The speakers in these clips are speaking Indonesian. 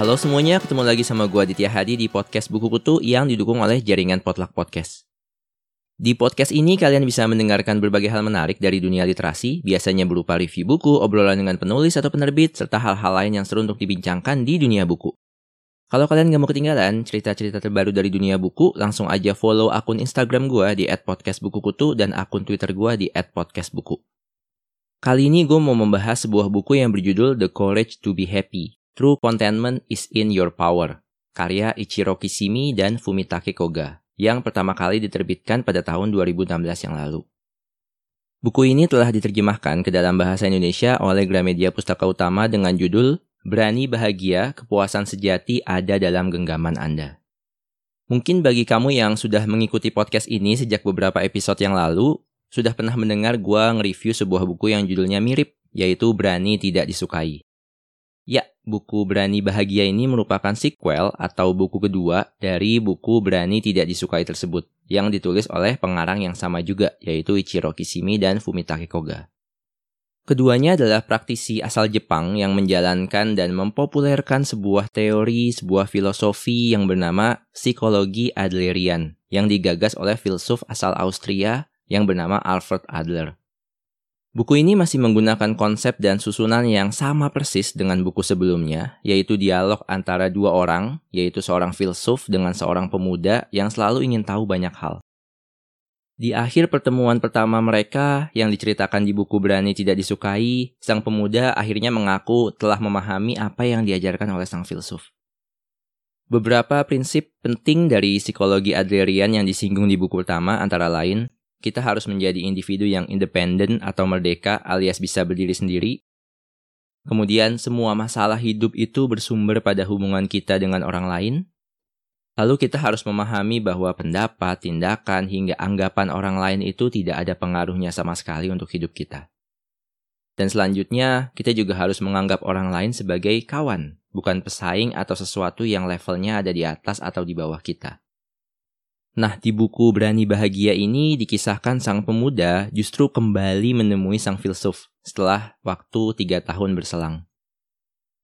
Halo semuanya, ketemu lagi sama gua Ditya Hadi di podcast Buku Kutu yang didukung oleh jaringan Potluck Podcast. Di podcast ini kalian bisa mendengarkan berbagai hal menarik dari dunia literasi, biasanya berupa review buku, obrolan dengan penulis atau penerbit, serta hal-hal lain yang seru untuk dibincangkan di dunia buku. Kalau kalian gak mau ketinggalan cerita-cerita terbaru dari dunia buku, langsung aja follow akun Instagram gua di @podcastbukukutu dan akun Twitter gua di @podcastbuku. Kali ini gue mau membahas sebuah buku yang berjudul The Courage to Be Happy True Contentment is in Your Power, karya Ichiro Kishimi dan Fumitake Koga, yang pertama kali diterbitkan pada tahun 2016 yang lalu. Buku ini telah diterjemahkan ke dalam bahasa Indonesia oleh Gramedia Pustaka Utama dengan judul Berani Bahagia, Kepuasan Sejati Ada Dalam Genggaman Anda. Mungkin bagi kamu yang sudah mengikuti podcast ini sejak beberapa episode yang lalu, sudah pernah mendengar gua nge-review sebuah buku yang judulnya mirip, yaitu Berani Tidak Disukai. Ya, buku Berani Bahagia ini merupakan sequel atau buku kedua dari buku Berani Tidak Disukai tersebut, yang ditulis oleh pengarang yang sama juga, yaitu Ichiro Kishimi dan Fumitake Koga. Keduanya adalah praktisi asal Jepang yang menjalankan dan mempopulerkan sebuah teori, sebuah filosofi yang bernama psikologi Adlerian, yang digagas oleh filsuf asal Austria yang bernama Alfred Adler. Buku ini masih menggunakan konsep dan susunan yang sama persis dengan buku sebelumnya, yaitu dialog antara dua orang, yaitu seorang filsuf dengan seorang pemuda yang selalu ingin tahu banyak hal. Di akhir pertemuan pertama mereka yang diceritakan di buku Berani Tidak Disukai, sang pemuda akhirnya mengaku telah memahami apa yang diajarkan oleh sang filsuf. Beberapa prinsip penting dari psikologi Adlerian yang disinggung di buku pertama antara lain kita harus menjadi individu yang independen atau merdeka alias bisa berdiri sendiri. Kemudian semua masalah hidup itu bersumber pada hubungan kita dengan orang lain. Lalu kita harus memahami bahwa pendapat, tindakan, hingga anggapan orang lain itu tidak ada pengaruhnya sama sekali untuk hidup kita. Dan selanjutnya, kita juga harus menganggap orang lain sebagai kawan, bukan pesaing atau sesuatu yang levelnya ada di atas atau di bawah kita. Nah, di buku Berani Bahagia ini dikisahkan sang pemuda justru kembali menemui sang filsuf setelah waktu tiga tahun berselang.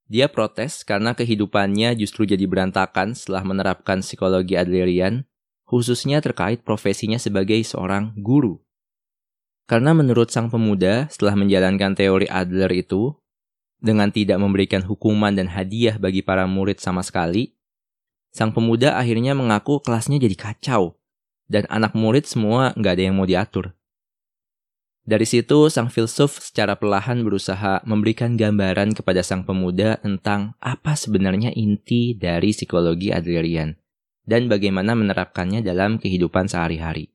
Dia protes karena kehidupannya justru jadi berantakan setelah menerapkan psikologi Adlerian, khususnya terkait profesinya sebagai seorang guru. Karena menurut sang pemuda, setelah menjalankan teori Adler itu, dengan tidak memberikan hukuman dan hadiah bagi para murid sama sekali, Sang pemuda akhirnya mengaku kelasnya jadi kacau, dan anak murid semua nggak ada yang mau diatur. Dari situ, sang filsuf secara perlahan berusaha memberikan gambaran kepada sang pemuda tentang apa sebenarnya inti dari psikologi Adlerian dan bagaimana menerapkannya dalam kehidupan sehari-hari.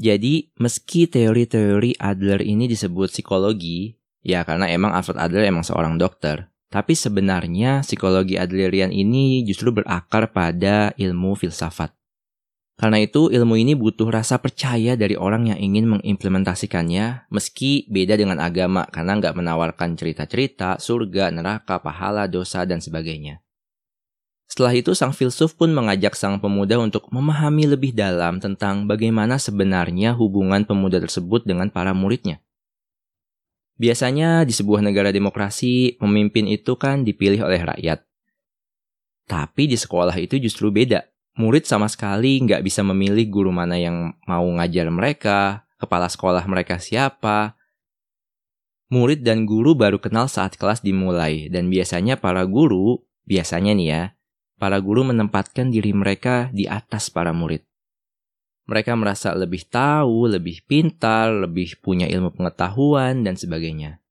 Jadi, meski teori-teori Adler ini disebut psikologi, ya karena emang Alfred Adler emang seorang dokter, tapi sebenarnya psikologi Adlerian ini justru berakar pada ilmu filsafat. Karena itu ilmu ini butuh rasa percaya dari orang yang ingin mengimplementasikannya meski beda dengan agama karena nggak menawarkan cerita-cerita, surga, neraka, pahala, dosa, dan sebagainya. Setelah itu sang filsuf pun mengajak sang pemuda untuk memahami lebih dalam tentang bagaimana sebenarnya hubungan pemuda tersebut dengan para muridnya. Biasanya di sebuah negara demokrasi, pemimpin itu kan dipilih oleh rakyat. Tapi di sekolah itu justru beda. Murid sama sekali nggak bisa memilih guru mana yang mau ngajar mereka, kepala sekolah mereka siapa. Murid dan guru baru kenal saat kelas dimulai, dan biasanya para guru, biasanya nih ya, para guru menempatkan diri mereka di atas para murid. Mereka merasa lebih tahu, lebih pintar, lebih punya ilmu pengetahuan, dan sebagainya.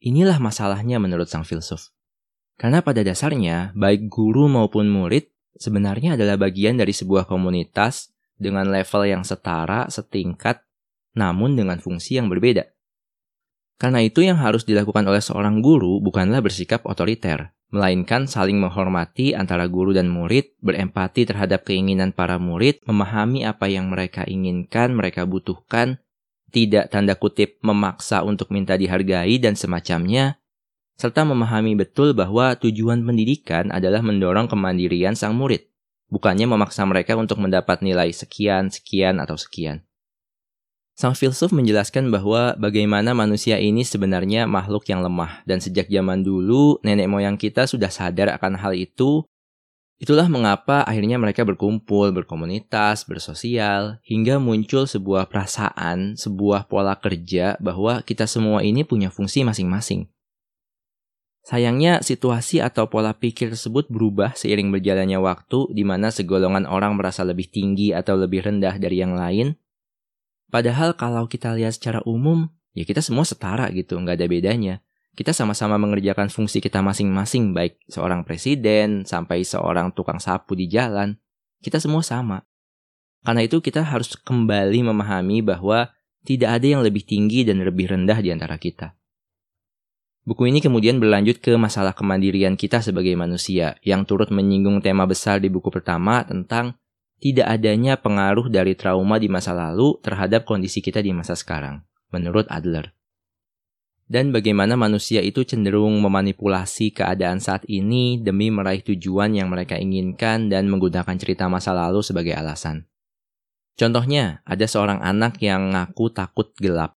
Inilah masalahnya menurut sang filsuf. Karena pada dasarnya, baik guru maupun murid sebenarnya adalah bagian dari sebuah komunitas dengan level yang setara, setingkat, namun dengan fungsi yang berbeda. Karena itu yang harus dilakukan oleh seorang guru bukanlah bersikap otoriter, melainkan saling menghormati antara guru dan murid, berempati terhadap keinginan para murid, memahami apa yang mereka inginkan, mereka butuhkan, tidak tanda kutip memaksa untuk minta dihargai dan semacamnya, serta memahami betul bahwa tujuan pendidikan adalah mendorong kemandirian sang murid, bukannya memaksa mereka untuk mendapat nilai sekian, sekian, atau sekian. Sang filsuf menjelaskan bahwa bagaimana manusia ini sebenarnya makhluk yang lemah dan sejak zaman dulu nenek moyang kita sudah sadar akan hal itu. Itulah mengapa akhirnya mereka berkumpul, berkomunitas, bersosial, hingga muncul sebuah perasaan, sebuah pola kerja bahwa kita semua ini punya fungsi masing-masing. Sayangnya, situasi atau pola pikir tersebut berubah seiring berjalannya waktu, di mana segolongan orang merasa lebih tinggi atau lebih rendah dari yang lain, Padahal kalau kita lihat secara umum, ya kita semua setara gitu, nggak ada bedanya. Kita sama-sama mengerjakan fungsi kita masing-masing, baik seorang presiden sampai seorang tukang sapu di jalan. Kita semua sama. Karena itu kita harus kembali memahami bahwa tidak ada yang lebih tinggi dan lebih rendah di antara kita. Buku ini kemudian berlanjut ke masalah kemandirian kita sebagai manusia, yang turut menyinggung tema besar di buku pertama tentang tidak adanya pengaruh dari trauma di masa lalu terhadap kondisi kita di masa sekarang, menurut Adler. Dan bagaimana manusia itu cenderung memanipulasi keadaan saat ini demi meraih tujuan yang mereka inginkan dan menggunakan cerita masa lalu sebagai alasan. Contohnya, ada seorang anak yang ngaku takut gelap.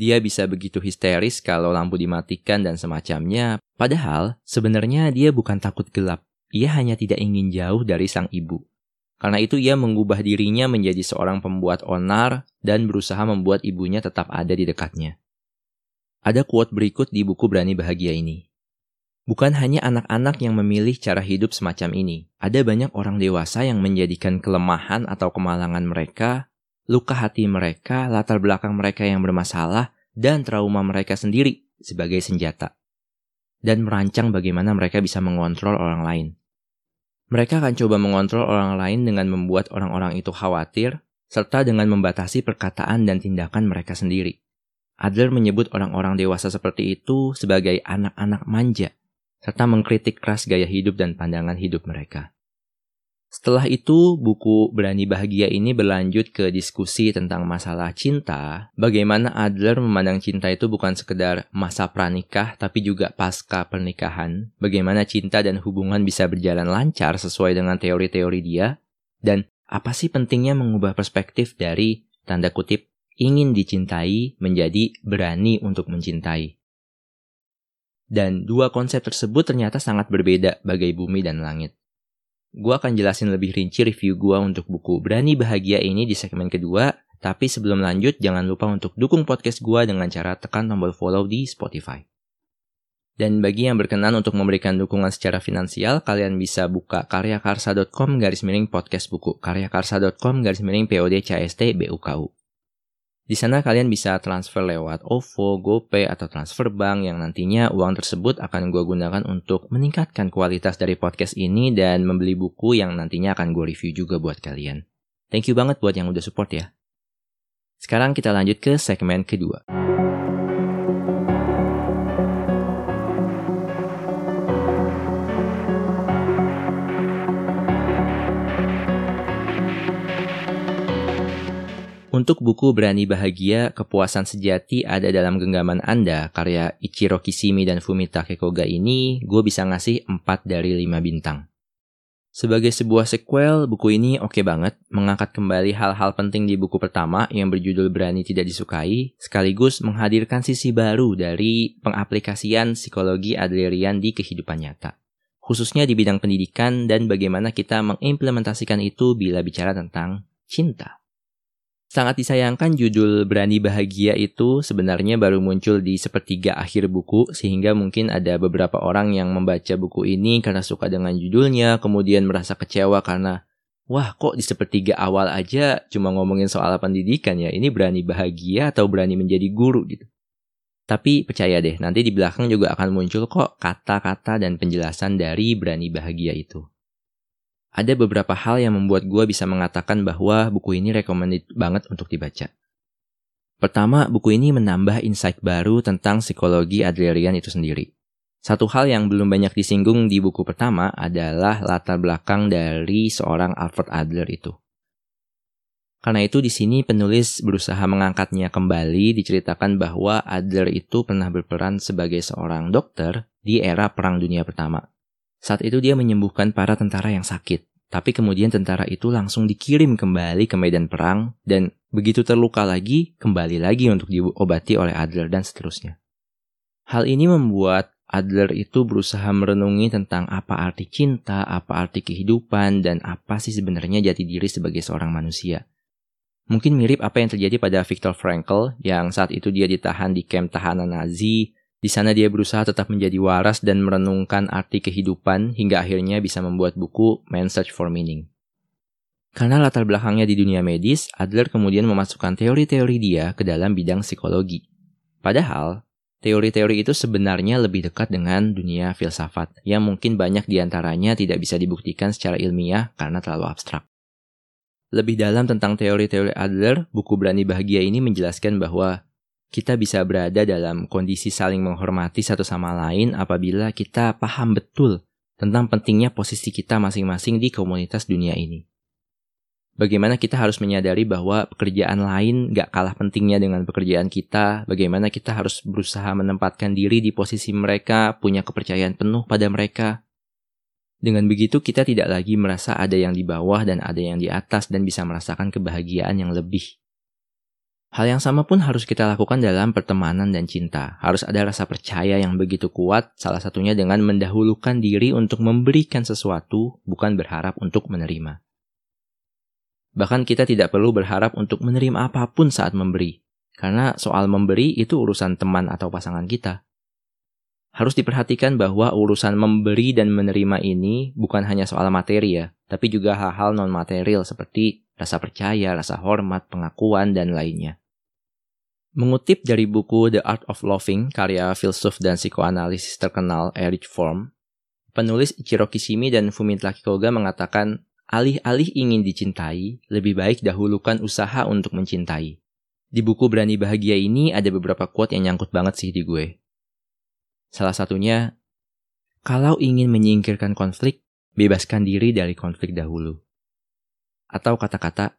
Dia bisa begitu histeris kalau lampu dimatikan dan semacamnya, padahal sebenarnya dia bukan takut gelap. Ia hanya tidak ingin jauh dari sang ibu. Karena itu ia mengubah dirinya menjadi seorang pembuat onar dan berusaha membuat ibunya tetap ada di dekatnya. Ada quote berikut di buku Berani Bahagia ini. Bukan hanya anak-anak yang memilih cara hidup semacam ini. Ada banyak orang dewasa yang menjadikan kelemahan atau kemalangan mereka, luka hati mereka, latar belakang mereka yang bermasalah, dan trauma mereka sendiri sebagai senjata. Dan merancang bagaimana mereka bisa mengontrol orang lain. Mereka akan coba mengontrol orang lain dengan membuat orang-orang itu khawatir, serta dengan membatasi perkataan dan tindakan mereka sendiri. Adler menyebut orang-orang dewasa seperti itu sebagai anak-anak manja, serta mengkritik keras gaya hidup dan pandangan hidup mereka. Setelah itu, buku Berani Bahagia ini berlanjut ke diskusi tentang masalah cinta, bagaimana Adler memandang cinta itu bukan sekedar masa pranikah, tapi juga pasca pernikahan, bagaimana cinta dan hubungan bisa berjalan lancar sesuai dengan teori-teori dia, dan apa sih pentingnya mengubah perspektif dari, tanda kutip, ingin dicintai menjadi berani untuk mencintai. Dan dua konsep tersebut ternyata sangat berbeda bagai bumi dan langit. Gue akan jelasin lebih rinci review gue untuk buku Berani Bahagia ini di segmen kedua, tapi sebelum lanjut jangan lupa untuk dukung podcast gue dengan cara tekan tombol follow di Spotify. Dan bagi yang berkenan untuk memberikan dukungan secara finansial, kalian bisa buka karyakarsa.com garis miring podcast buku, karyakarsa.com garis miring PODCST BUKU. Di sana kalian bisa transfer lewat OVO, GoPay, atau transfer bank yang nantinya uang tersebut akan gue gunakan untuk meningkatkan kualitas dari podcast ini dan membeli buku yang nantinya akan gue review juga buat kalian. Thank you banget buat yang udah support ya. Sekarang kita lanjut ke segmen kedua. Untuk buku Berani Bahagia, Kepuasan Sejati ada dalam genggaman Anda, karya Ichiro Kishimi dan Fumita Kekoga ini, gue bisa ngasih 4 dari 5 bintang. Sebagai sebuah sequel, buku ini oke okay banget, mengangkat kembali hal-hal penting di buku pertama yang berjudul Berani Tidak Disukai, sekaligus menghadirkan sisi baru dari pengaplikasian psikologi Adlerian di kehidupan nyata. Khususnya di bidang pendidikan dan bagaimana kita mengimplementasikan itu bila bicara tentang cinta. Sangat disayangkan judul Berani Bahagia itu sebenarnya baru muncul di sepertiga akhir buku sehingga mungkin ada beberapa orang yang membaca buku ini karena suka dengan judulnya kemudian merasa kecewa karena wah kok di sepertiga awal aja cuma ngomongin soal pendidikan ya? Ini berani bahagia atau berani menjadi guru? Gitu. Tapi percaya deh nanti di belakang juga akan muncul kok kata-kata dan penjelasan dari berani bahagia itu ada beberapa hal yang membuat gue bisa mengatakan bahwa buku ini recommended banget untuk dibaca. Pertama, buku ini menambah insight baru tentang psikologi Adlerian itu sendiri. Satu hal yang belum banyak disinggung di buku pertama adalah latar belakang dari seorang Alfred Adler itu. Karena itu di sini penulis berusaha mengangkatnya kembali diceritakan bahwa Adler itu pernah berperan sebagai seorang dokter di era Perang Dunia Pertama. Saat itu dia menyembuhkan para tentara yang sakit. Tapi kemudian tentara itu langsung dikirim kembali ke medan perang dan begitu terluka lagi, kembali lagi untuk diobati oleh Adler dan seterusnya. Hal ini membuat Adler itu berusaha merenungi tentang apa arti cinta, apa arti kehidupan, dan apa sih sebenarnya jati diri sebagai seorang manusia. Mungkin mirip apa yang terjadi pada Viktor Frankl yang saat itu dia ditahan di kamp tahanan Nazi. Di sana dia berusaha tetap menjadi waras dan merenungkan arti kehidupan hingga akhirnya bisa membuat buku Man's Search for Meaning. Karena latar belakangnya di dunia medis, Adler kemudian memasukkan teori-teori dia ke dalam bidang psikologi. Padahal, teori-teori itu sebenarnya lebih dekat dengan dunia filsafat, yang mungkin banyak di antaranya tidak bisa dibuktikan secara ilmiah karena terlalu abstrak. Lebih dalam tentang teori-teori Adler, buku Berani Bahagia ini menjelaskan bahwa kita bisa berada dalam kondisi saling menghormati satu sama lain apabila kita paham betul tentang pentingnya posisi kita masing-masing di komunitas dunia ini bagaimana kita harus menyadari bahwa pekerjaan lain gak kalah pentingnya dengan pekerjaan kita, bagaimana kita harus berusaha menempatkan diri di posisi mereka, punya kepercayaan penuh pada mereka. Dengan begitu kita tidak lagi merasa ada yang di bawah dan ada yang di atas dan bisa merasakan kebahagiaan yang lebih. Hal yang sama pun harus kita lakukan dalam pertemanan dan cinta. Harus ada rasa percaya yang begitu kuat, salah satunya dengan mendahulukan diri untuk memberikan sesuatu, bukan berharap untuk menerima. Bahkan kita tidak perlu berharap untuk menerima apa pun saat memberi, karena soal memberi itu urusan teman atau pasangan kita. Harus diperhatikan bahwa urusan memberi dan menerima ini bukan hanya soal materi ya, tapi juga hal-hal non-material seperti rasa percaya, rasa hormat, pengakuan, dan lainnya. Mengutip dari buku The Art of Loving, karya filsuf dan psikoanalisis terkenal Erich Fromm, penulis Ichiro Kishimi dan Fumitra Koga mengatakan Alih-alih ingin dicintai, lebih baik dahulukan usaha untuk mencintai. Di buku Berani Bahagia ini ada beberapa quote yang nyangkut banget sih di gue. Salah satunya, kalau ingin menyingkirkan konflik, bebaskan diri dari konflik dahulu. Atau kata-kata,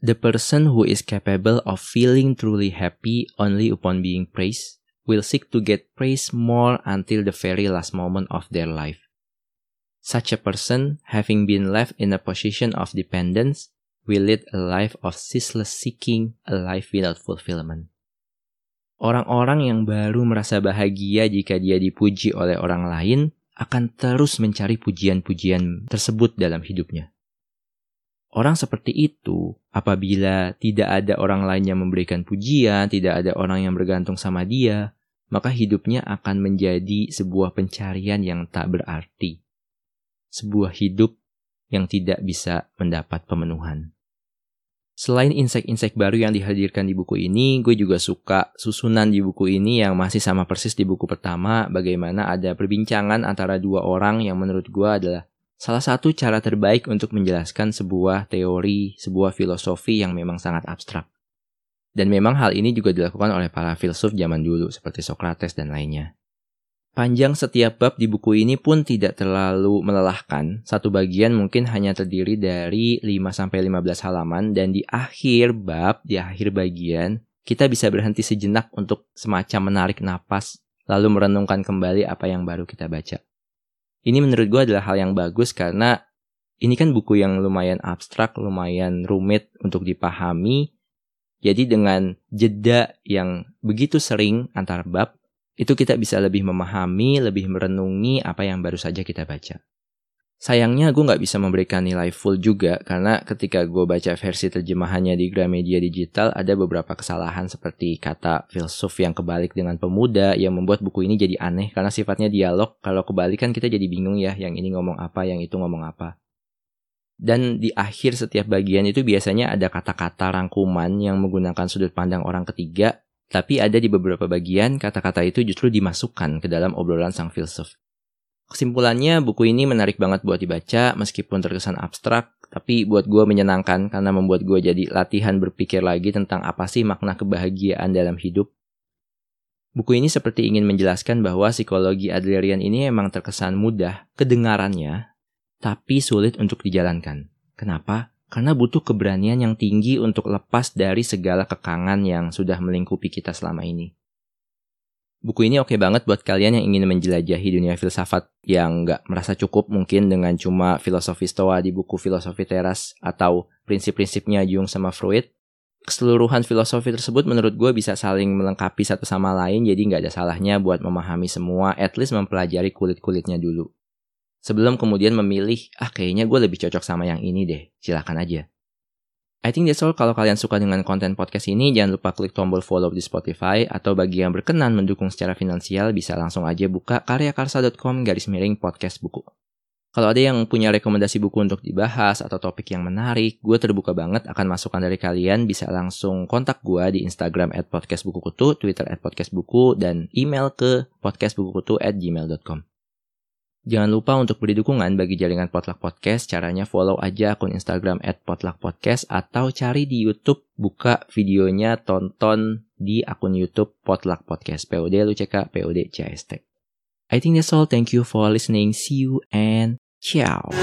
the person who is capable of feeling truly happy only upon being praised will seek to get praise more until the very last moment of their life. Such a person, having been left in a position of dependence, will lead a life of ceaseless seeking, a life without fulfillment. Orang-orang yang baru merasa bahagia jika dia dipuji oleh orang lain akan terus mencari pujian-pujian tersebut dalam hidupnya. Orang seperti itu, apabila tidak ada orang lain yang memberikan pujian, tidak ada orang yang bergantung sama dia, maka hidupnya akan menjadi sebuah pencarian yang tak berarti sebuah hidup yang tidak bisa mendapat pemenuhan. Selain insek-insek baru yang dihadirkan di buku ini, gue juga suka susunan di buku ini yang masih sama persis di buku pertama, bagaimana ada perbincangan antara dua orang yang menurut gue adalah salah satu cara terbaik untuk menjelaskan sebuah teori, sebuah filosofi yang memang sangat abstrak. Dan memang hal ini juga dilakukan oleh para filsuf zaman dulu seperti Socrates dan lainnya. Panjang setiap bab di buku ini pun tidak terlalu melelahkan. Satu bagian mungkin hanya terdiri dari 5-15 halaman dan di akhir bab, di akhir bagian, kita bisa berhenti sejenak untuk semacam menarik napas lalu merenungkan kembali apa yang baru kita baca. Ini menurut gue adalah hal yang bagus karena ini kan buku yang lumayan abstrak, lumayan rumit untuk dipahami. Jadi dengan jeda yang begitu sering antar bab, itu kita bisa lebih memahami, lebih merenungi apa yang baru saja kita baca. Sayangnya gue nggak bisa memberikan nilai full juga karena ketika gue baca versi terjemahannya di Gramedia Digital ada beberapa kesalahan seperti kata filsuf yang kebalik dengan pemuda yang membuat buku ini jadi aneh karena sifatnya dialog kalau kebalik kan kita jadi bingung ya yang ini ngomong apa yang itu ngomong apa. Dan di akhir setiap bagian itu biasanya ada kata-kata rangkuman yang menggunakan sudut pandang orang ketiga tapi ada di beberapa bagian kata-kata itu justru dimasukkan ke dalam obrolan sang filsuf. Kesimpulannya, buku ini menarik banget buat dibaca meskipun terkesan abstrak, tapi buat gue menyenangkan karena membuat gue jadi latihan berpikir lagi tentang apa sih makna kebahagiaan dalam hidup. Buku ini seperti ingin menjelaskan bahwa psikologi Adlerian ini emang terkesan mudah kedengarannya, tapi sulit untuk dijalankan. Kenapa? Karena butuh keberanian yang tinggi untuk lepas dari segala kekangan yang sudah melingkupi kita selama ini. Buku ini oke okay banget buat kalian yang ingin menjelajahi dunia filsafat yang nggak merasa cukup mungkin dengan cuma filosofi stoa di buku filosofi teras atau prinsip-prinsipnya Jung sama Freud. keseluruhan filosofi tersebut menurut gue bisa saling melengkapi satu sama lain jadi nggak ada salahnya buat memahami semua at least mempelajari kulit-kulitnya dulu. Sebelum kemudian memilih, ah kayaknya gue lebih cocok sama yang ini deh, silahkan aja. I think that's all kalau kalian suka dengan konten podcast ini, jangan lupa klik tombol follow di Spotify, atau bagi yang berkenan mendukung secara finansial bisa langsung aja buka karyakarsa.com garis miring podcast buku. Kalau ada yang punya rekomendasi buku untuk dibahas atau topik yang menarik, gue terbuka banget akan masukan dari kalian. Bisa langsung kontak gue di Instagram at podcastbukukutu, Twitter at podcastbuku, dan email ke podcastbukukutu at gmail.com. Jangan lupa untuk beri dukungan bagi jaringan Potluck Podcast. Caranya follow aja akun Instagram at Potluck Podcast atau cari di YouTube, buka videonya, tonton di akun YouTube Potluck Podcast. POD lu cek POD CST. I think that's all. Thank you for listening. See you and Ciao.